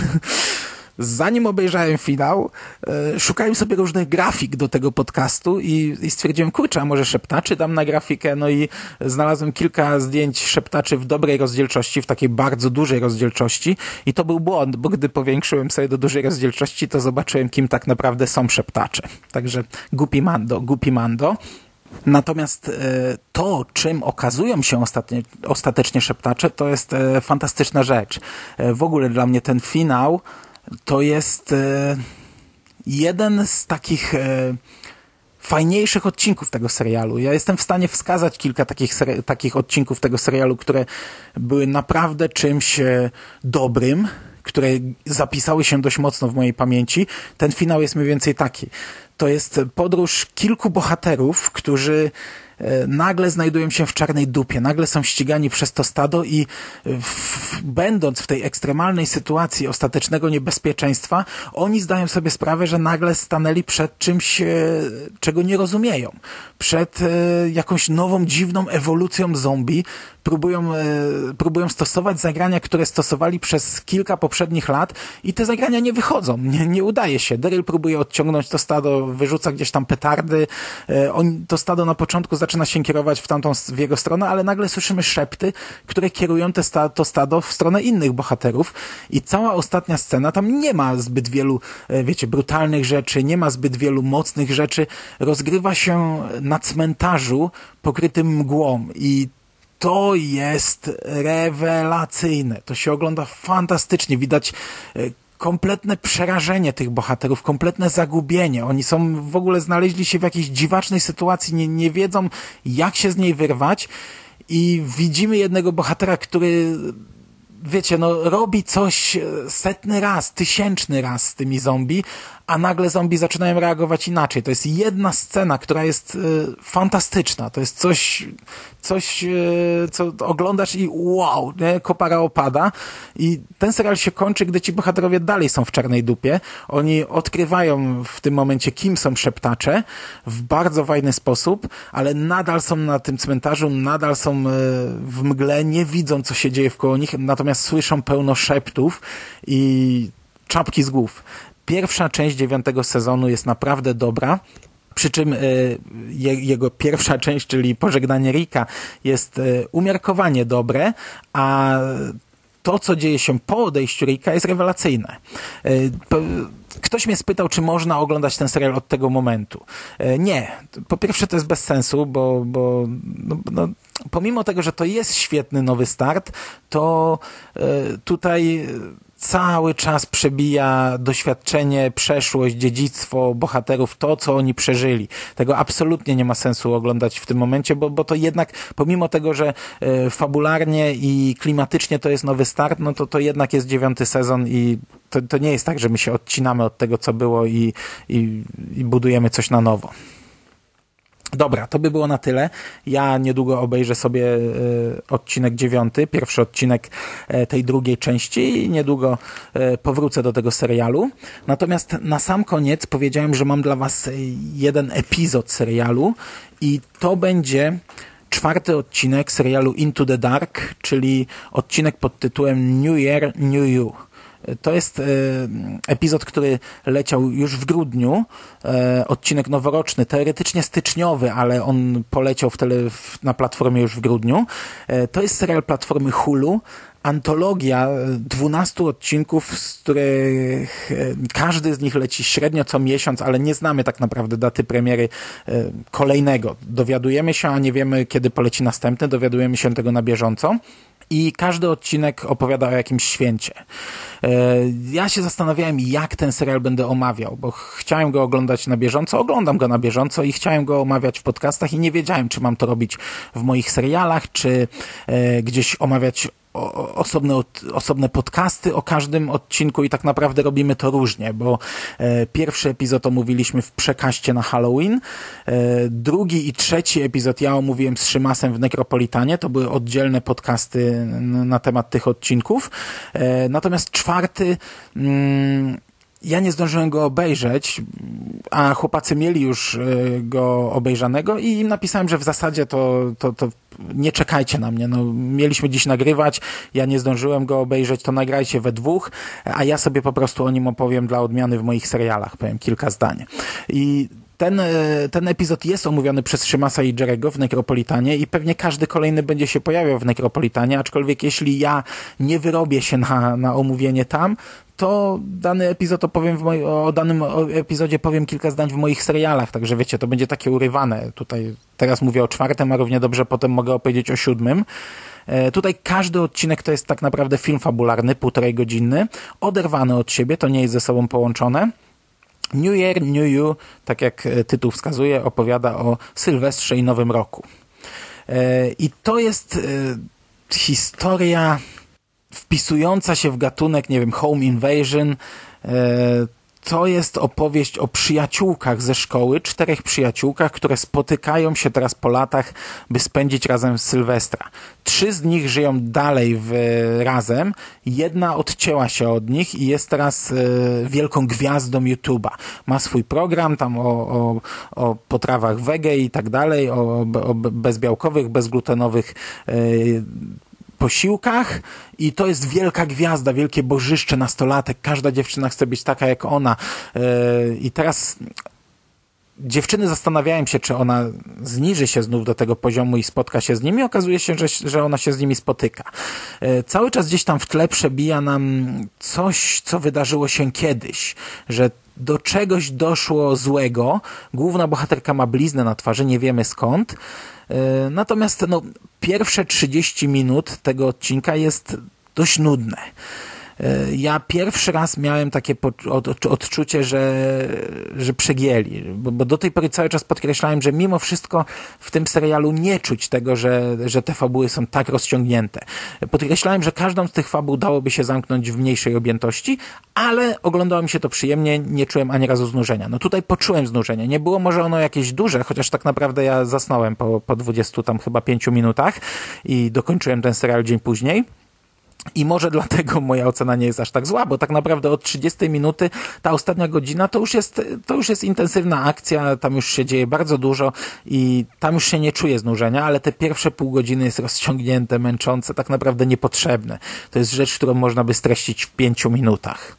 zanim obejrzałem finał, e, szukałem sobie różnych grafik do tego podcastu i, i stwierdziłem, kurczę, a może szeptaczy dam na grafikę, no i znalazłem kilka zdjęć szeptaczy w dobrej rozdzielczości, w takiej bardzo dużej rozdzielczości i to był błąd, bo gdy powiększyłem sobie do dużej rozdzielczości, to zobaczyłem, kim tak naprawdę są szeptacze. Także gupi mando, gupi mando. Natomiast e, to, czym okazują się ostatnie, ostatecznie szeptacze, to jest e, fantastyczna rzecz. W ogóle dla mnie ten finał to jest e, jeden z takich e, fajniejszych odcinków tego serialu. Ja jestem w stanie wskazać kilka takich, takich odcinków tego serialu, które były naprawdę czymś e, dobrym, które zapisały się dość mocno w mojej pamięci. Ten finał jest mniej więcej taki. To jest podróż kilku bohaterów, którzy nagle znajdują się w czarnej dupie, nagle są ścigani przez to stado i w, będąc w tej ekstremalnej sytuacji ostatecznego niebezpieczeństwa, oni zdają sobie sprawę, że nagle stanęli przed czymś, e, czego nie rozumieją. Przed e, jakąś nową, dziwną ewolucją zombie, próbują, e, próbują stosować zagrania, które stosowali przez kilka poprzednich lat i te zagrania nie wychodzą, nie, nie udaje się. Daryl próbuje odciągnąć to stado, wyrzuca gdzieś tam petardy, e, on, to stado na początku zaczyna się kierować w tamtą, w jego stronę, ale nagle słyszymy szepty, które kierują te sta, to stado w stronę innych bohaterów i cała ostatnia scena, tam nie ma zbyt wielu, e, wiecie, brutalnych rzeczy, nie ma zbyt wielu mocnych rzeczy, rozgrywa się na cmentarzu pokrytym mgłą i to jest rewelacyjne. To się ogląda fantastycznie. Widać e, kompletne przerażenie tych bohaterów, kompletne zagubienie. Oni są, w ogóle znaleźli się w jakiejś dziwacznej sytuacji, nie, nie wiedzą jak się z niej wyrwać i widzimy jednego bohatera, który wiecie, no robi coś setny raz, tysięczny raz z tymi zombie, a nagle zombie zaczynają reagować inaczej. To jest jedna scena, która jest y, fantastyczna. To jest coś, coś, y, co oglądasz i wow, nie? kopara opada. I ten serial się kończy, gdy ci bohaterowie dalej są w czarnej dupie. Oni odkrywają w tym momencie, kim są szeptacze w bardzo fajny sposób, ale nadal są na tym cmentarzu, nadal są y, w mgle, nie widzą, co się dzieje wkoło nich, natomiast słyszą pełno szeptów i czapki z głów. Pierwsza część dziewiątego sezonu jest naprawdę dobra. Przy czym y, jego pierwsza część, czyli Pożegnanie Rika, jest y, umiarkowanie dobre, a to, co dzieje się po odejściu Rika, jest rewelacyjne. Y, ktoś mnie spytał, czy można oglądać ten serial od tego momentu. Nie. Po pierwsze, to jest bez sensu, bo, bo no, no, pomimo tego, że to jest świetny nowy start, to tutaj cały czas przebija doświadczenie, przeszłość, dziedzictwo bohaterów, to, co oni przeżyli. Tego absolutnie nie ma sensu oglądać w tym momencie, bo, bo to jednak, pomimo tego, że e, fabularnie i klimatycznie to jest nowy start, no to to jednak jest dziewiąty sezon i to, to nie jest tak, że my się odcinamy od tego, co było i, i, i budujemy coś na nowo. Dobra, to by było na tyle. Ja niedługo obejrzę sobie e, odcinek dziewiąty, pierwszy odcinek e, tej drugiej części i niedługo e, powrócę do tego serialu. Natomiast na sam koniec powiedziałem, że mam dla Was jeden epizod serialu i to będzie czwarty odcinek serialu Into the Dark, czyli odcinek pod tytułem New Year, New You. To jest e, epizod, który leciał już w grudniu, e, odcinek noworoczny, teoretycznie styczniowy, ale on poleciał w tele, na platformie już w grudniu. E, to jest serial platformy Hulu, antologia 12 odcinków, z których każdy z nich leci średnio co miesiąc, ale nie znamy tak naprawdę daty premiery kolejnego. Dowiadujemy się, a nie wiemy kiedy poleci następny, dowiadujemy się tego na bieżąco i każdy odcinek opowiada o jakimś święcie. E, ja się zastanawiałem, jak ten serial będę omawiał, bo chciałem go oglądać na bieżąco, oglądam go na bieżąco i chciałem go omawiać w podcastach i nie wiedziałem, czy mam to robić w moich serialach, czy e, gdzieś omawiać osobne, osobne podcasty o każdym odcinku i tak naprawdę robimy to różnie, bo e, pierwszy epizod omówiliśmy w przekaście na Halloween, e, drugi i trzeci epizod ja omówiłem z Szymasem w Nekropolitanie, to były oddzielne podcasty na temat tych odcinków, e, natomiast czwarty mm, ja nie zdążyłem go obejrzeć, a chłopacy mieli już e, go obejrzanego i im napisałem, że w zasadzie to, to, to nie czekajcie na mnie. No, mieliśmy dziś nagrywać, ja nie zdążyłem go obejrzeć, to nagrajcie we dwóch, a ja sobie po prostu o nim opowiem dla odmiany w moich serialach, powiem kilka zdań. I ten, e, ten epizod jest omówiony przez Szymasa i Jerego w Nekropolitanie i pewnie każdy kolejny będzie się pojawiał w Nekropolitanie, aczkolwiek jeśli ja nie wyrobię się na, na omówienie tam, to dany epizod opowiem w moj, o danym epizodzie powiem kilka zdań w moich serialach, także wiecie, to będzie takie urywane. Tutaj teraz mówię o czwartym, a równie dobrze potem mogę opowiedzieć o siódmym. E, tutaj każdy odcinek to jest tak naprawdę film fabularny, półtorej godzinny, oderwany od siebie, to nie jest ze sobą połączone. New Year, New You, tak jak e, tytuł wskazuje, opowiada o Sylwestrze i Nowym Roku. E, I to jest historia wpisująca się w gatunek, nie wiem, home invasion. E, to jest opowieść o przyjaciółkach ze szkoły, czterech przyjaciółkach, które spotykają się teraz po latach, by spędzić razem Sylwestra. Trzy z nich żyją dalej w, razem, jedna odcięła się od nich i jest teraz e, wielką gwiazdą YouTube'a. Ma swój program tam o, o, o potrawach wege i tak dalej, o, o bezbiałkowych, bezglutenowych e, posiłkach i to jest wielka gwiazda, wielkie bożyszcze, nastolatek. Każda dziewczyna chce być taka jak ona. E, I teraz dziewczyny zastanawiają się, czy ona zniży się znów do tego poziomu i spotka się z nimi. Okazuje się, że, że ona się z nimi spotyka. E, cały czas gdzieś tam w tle przebija nam coś, co wydarzyło się kiedyś, że do czegoś doszło złego. Główna bohaterka ma bliznę na twarzy, nie wiemy skąd. E, natomiast no, pierwsze 30 minut tego odcinka jest dość nudne. E, ja pierwszy raz miałem takie odczucie, że, że przegięli, bo, bo, do tej pory cały czas podkreślałem, że mimo wszystko w tym serialu nie czuć tego, że, że te fabuły są tak rozciągnięte. Podkreślałem, że każdą z tych fabuł dałoby się zamknąć w mniejszej objętości, ale oglądało mi się to przyjemnie, nie czułem ani razu znużenia. No tutaj poczułem znużenie. Nie było może ono jakieś duże, chociaż tak naprawdę ja zasnąłem po, po 20 tam chyba 5 minutach i dokończyłem ten serial dzień później. I może dlatego moja ocena nie jest aż tak zła, bo tak naprawdę od 30 minuty ta ostatnia godzina to już jest, to już jest intensywna akcja, tam już się dzieje bardzo dużo i tam już się nie czuje znużenia, ale te pierwsze pół godziny jest rozciągnięte, męczące, tak naprawdę niepotrzebne. To jest rzecz, którą można by streścić w pięciu minutach.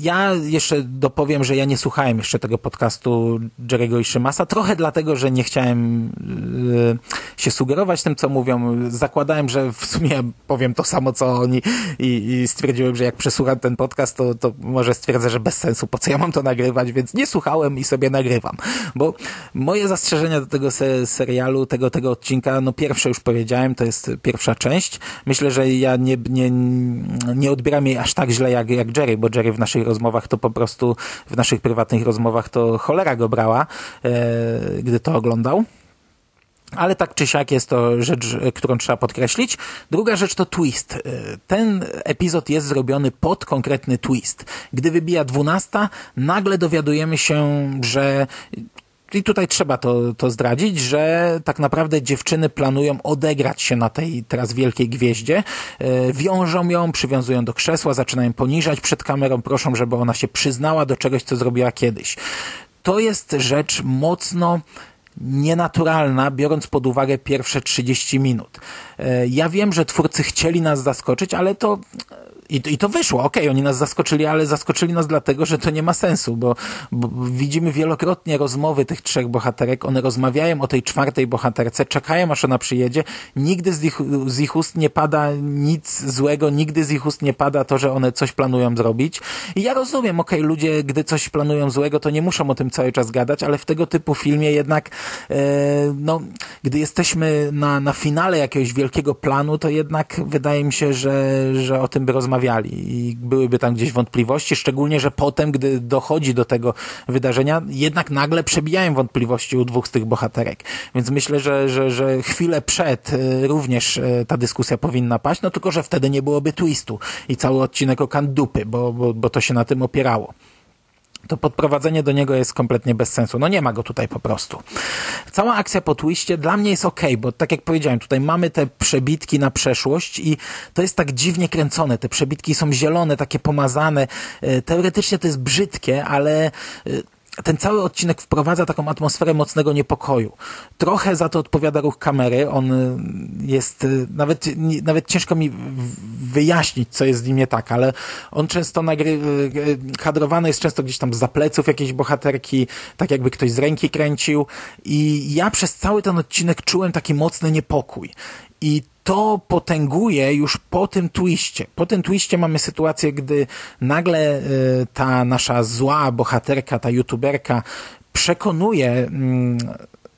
Ja jeszcze dopowiem, że ja nie słuchałem jeszcze tego podcastu Jerego i Szymasa, trochę dlatego, że nie chciałem y, się sugerować tym, co mówią. Zakładałem, że w sumie powiem to samo, co oni i, i stwierdziłem, że jak przesłucham ten podcast, to, to może stwierdzę, że bez sensu, po co ja mam to nagrywać, więc nie słuchałem i sobie nagrywam. Bo moje zastrzeżenia do tego se serialu, tego, tego odcinka, no pierwsze już powiedziałem, to jest pierwsza część. Myślę, że ja nie, nie, nie odbieram jej aż tak źle jak, jak Jerry, bo Jerry w naszych rozmowach to po prostu, w naszych prywatnych rozmowach to cholera go brała, e, gdy to oglądał. Ale tak czy siak jest to rzecz, którą trzeba podkreślić. Druga rzecz to twist. E, ten epizod jest zrobiony pod konkretny twist. Gdy wybija dwunasta, nagle dowiadujemy się, że i tutaj trzeba to, to zdradzić, że tak naprawdę dziewczyny planują odegrać się na tej teraz wielkiej gwieździe. E, wiążą ją, przywiązują do krzesła, zaczynają poniżać przed kamerą, proszą, żeby ona się przyznała do czegoś, co zrobiła kiedyś. To jest rzecz mocno nienaturalna, biorąc pod uwagę pierwsze 30 minut. E, ja wiem, że twórcy chcieli nas zaskoczyć, ale to i, I to wyszło, okej, okay, oni nas zaskoczyli, ale zaskoczyli nas dlatego, że to nie ma sensu, bo, bo widzimy wielokrotnie rozmowy tych trzech bohaterek, one rozmawiają o tej czwartej bohaterce, czekają aż ona przyjedzie, nigdy z ich, z ich ust nie pada nic złego, nigdy z ich ust nie pada to, że one coś planują zrobić. I ja rozumiem, okej, okay, ludzie, gdy coś planują złego, to nie muszą o tym cały czas gadać, ale w tego typu filmie jednak, e, no, gdy jesteśmy na, na finale jakiegoś wielkiego planu, to jednak wydaje mi się, że, że o tym by rozmawiać rozmawiali i byłyby tam gdzieś wątpliwości, szczególnie, że potem, gdy dochodzi do tego wydarzenia, jednak nagle przebijają wątpliwości u dwóch z tych bohaterek. Więc myślę, że, że, że chwilę przed y, również y, ta dyskusja powinna paść, no tylko, że wtedy nie byłoby twistu i cały odcinek o kandupy, bo, bo, bo to się na tym opierało to podprowadzenie do niego jest kompletnie bez sensu. No nie ma go tutaj po prostu. Cała akcja po twiście dla mnie jest ok, bo tak jak powiedziałem, tutaj mamy te przebitki na przeszłość i to jest tak dziwnie kręcone. Te przebitki są zielone, takie pomazane. E, teoretycznie to jest brzydkie, ale e, ten cały odcinek wprowadza taką atmosferę mocnego niepokoju. Trochę za to odpowiada ruch kamery. On y, jest, y, nawet, nawet ciężko mi wyjaśnić, co jest z nim nie tak, ale on często nagry, y, kadrowany jest często gdzieś tam za pleców jakiejś bohaterki, tak jakby ktoś z ręki kręcił. I ja przez cały ten odcinek czułem taki mocny niepokój. I to potęguje już po tym twiście. Po tym twiście mamy sytuację, gdy nagle y, ta nasza zła bohaterka, ta youtuberka przekonuje mm,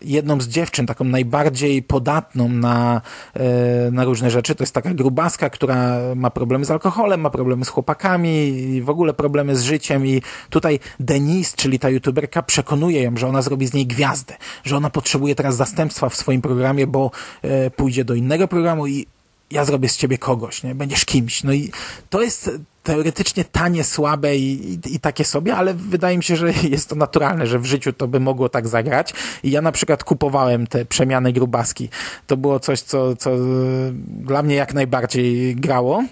jedną z dziewczyn, taką najbardziej podatną na, e, na różne rzeczy. To jest taka grubaska, która ma problemy z alkoholem, ma problemy z chłopakami, w ogóle problemy z życiem i tutaj Denise, czyli ta youtuberka, przekonuje ją, że ona zrobi z niej gwiazdę, że ona potrzebuje teraz zastępstwa w swoim programie, bo e, pójdzie do innego programu i ja zrobię z ciebie kogoś, nie? Będziesz kimś. No i to jest teoretycznie tanie, słabe i, i, i, takie sobie, ale wydaje mi się, że jest to naturalne, że w życiu to by mogło tak zagrać. I ja na przykład kupowałem te przemiany grubaski. To było coś, co, co dla mnie jak najbardziej grało.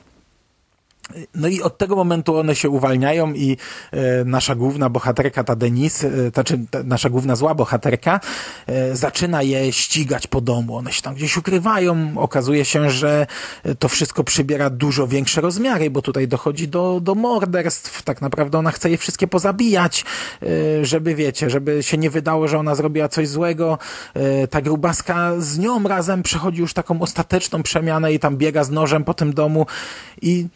No i od tego momentu one się uwalniają i e, nasza główna bohaterka, ta Denise, e, ta, czy ta, nasza główna zła bohaterka, e, zaczyna je ścigać po domu. One się tam gdzieś ukrywają. Okazuje się, że to wszystko przybiera dużo większe rozmiary, bo tutaj dochodzi do, do morderstw. Tak naprawdę ona chce je wszystkie pozabijać, żeby wiecie, żeby się nie wydało, że ona zrobiła coś złego. Ta grubaska z nią razem przechodzi już taką ostateczną przemianę i tam biega z nożem po tym domu i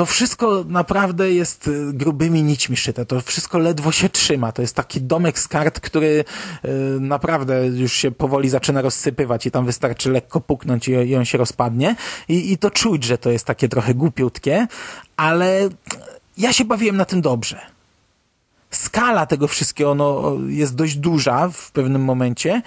to wszystko naprawdę jest y, grubymi nićmi szyte. To wszystko ledwo się trzyma. To jest taki domek z kart, który y, naprawdę już się powoli zaczyna rozsypywać i tam wystarczy lekko puknąć i, on się rozpadnie. I, I to czuć, że to jest takie trochę głupiutkie, ale ja się bawiłem na tym dobrze skala tego wszystkiego no, jest dość duża w pewnym momencie,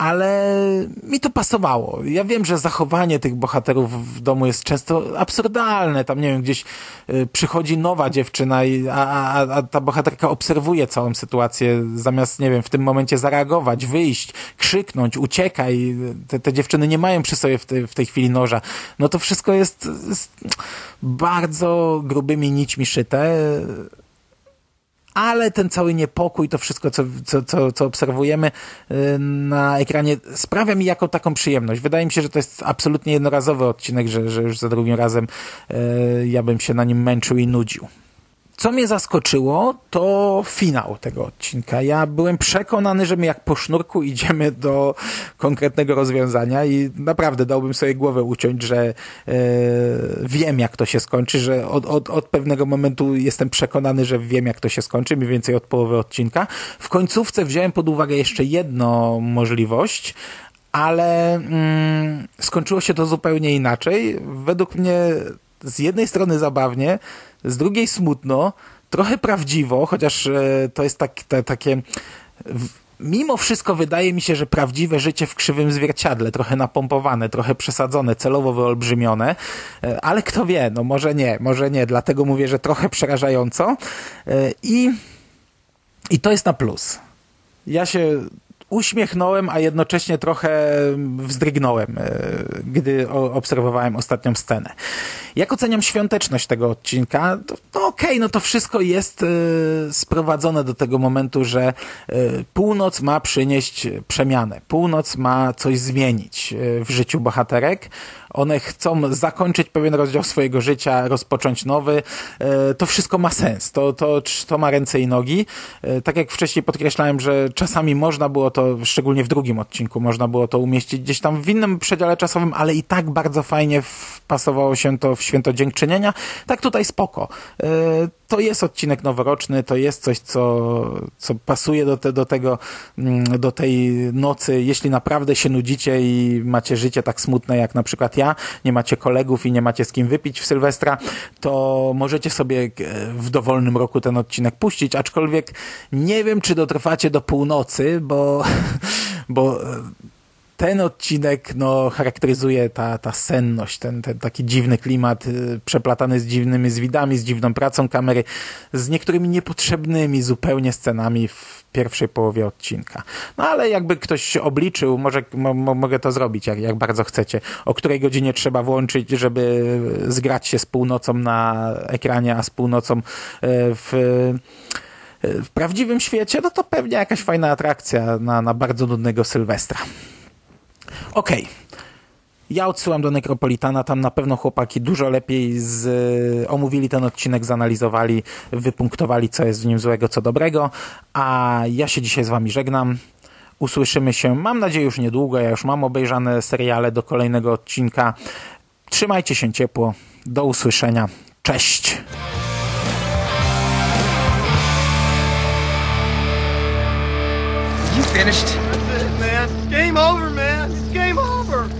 ale mi to pasowało. Ja wiem, że zachowanie tych bohaterów w domu jest często absurdalne. Tam, nie wiem, gdzieś y, przychodzi nowa dziewczyna, i, a, a, a ta bohaterka obserwuje całą sytuację, zamiast, nie wiem, w tym momencie zareagować, wyjść, krzyknąć, uciekaj. Te, te dziewczyny nie mają przy sobie w, te, w tej chwili noża. No to wszystko jest, jest bardzo grubymi nićmi szyte ale ten cały niepokój, to wszystko, co, co, co, co obserwujemy y, na ekranie, sprawia mi jako taką przyjemność. Wydaje mi się, że to jest absolutnie jednorazowy odcinek, że, że już za drugim razem y, ja bym się na nim męczył i nudził. Co mnie zaskoczyło, to finał tego odcinka. Ja byłem przekonany, że my jak po sznurku idziemy do konkretnego rozwiązania i naprawdę dałbym sobie głowę uciąć, że e, wiem jak to się skończy, że od, od, od pewnego momentu jestem przekonany, że wiem jak to się skończy, mniej więcej od połowy odcinka. W końcówce wziąłem pod uwagę jeszcze jedną możliwość, ale mm, skończyło się to zupełnie inaczej. Według mnie z jednej strony zabawnie, z drugiej smutno, trochę prawdziwo, chociaż e, to jest tak, te, takie. Mimo wszystko wydaje mi się, że prawdziwe życie w krzywym zwierciadle, trochę napompowane, trochę przesadzone, celowo wyolbrzymione, e, ale kto wie, no może nie, może nie, dlatego mówię, że trochę przerażająco e, i, i to jest na plus. Ja się uśmiechnąłem, a jednocześnie trochę wzdrygnąłem, e, gdy obserwowałem ostatnią scenę. Jak oceniam świąteczność tego odcinka? To, no okej, okay, no to wszystko jest e, sprowadzone do tego momentu, że e, północ ma przynieść przemianę. Północ ma coś zmienić w życiu bohaterek. One chcą zakończyć pewien rozdział swojego życia, rozpocząć nowy. To wszystko ma sens. To, to, to ma ręce i nogi. Tak jak wcześniej podkreślałem, że czasami można było to to szczególnie w drugim odcinku można było to umieścić gdzieś tam w innym przedziale czasowym, ale i tak bardzo fajnie wpasowało się to w święto dziękczynienia. Tak tutaj spoko. E, to jest odcinek noworoczny, to jest coś, co, co pasuje do, te, do tego, mm, do tej nocy. Jeśli naprawdę się nudzicie i macie życie tak smutne jak na przykład nie macie kolegów i nie macie z kim wypić w Sylwestra, to możecie sobie e, w dowolnym roku ten odcinek puścić, aczkolwiek nie wiem, czy dotrwacie do północy, bo, bo e, ten odcinek no, charakteryzuje ta, ta senność, ten, ten taki dziwny klimat, y, przeplatany z dziwnymi zwidami, z dziwną pracą kamery, z niektórymi niepotrzebnymi zupełnie scenami w pierwszej połowie odcinka. No ale jakby ktoś obliczył, może mogę to zrobić, jak, jak bardzo chcecie, o której godzinie trzeba włączyć, żeby zgrać się z północą na ekranie, a z północą y, w y, w prawdziwym świecie, no to pewnie jakaś fajna atrakcja na, na bardzo nudnego Sylwestra. Okej. Okay. Ja odsyłam do Necropolitana, tam na pewno chłopaki dużo lepiej z, omówili ten odcinek, zanalizowali, wypunktowali, co jest w nim złego, co dobrego, a ja się dzisiaj z wami żegnam. Usłyszymy się, mam nadzieję, już niedługo. Ja już mam obejrzane seriale do kolejnego odcinka. Trzymajcie się ciepło. Do usłyszenia. Cześć! You finished? That's it, man. Game over, man. game over.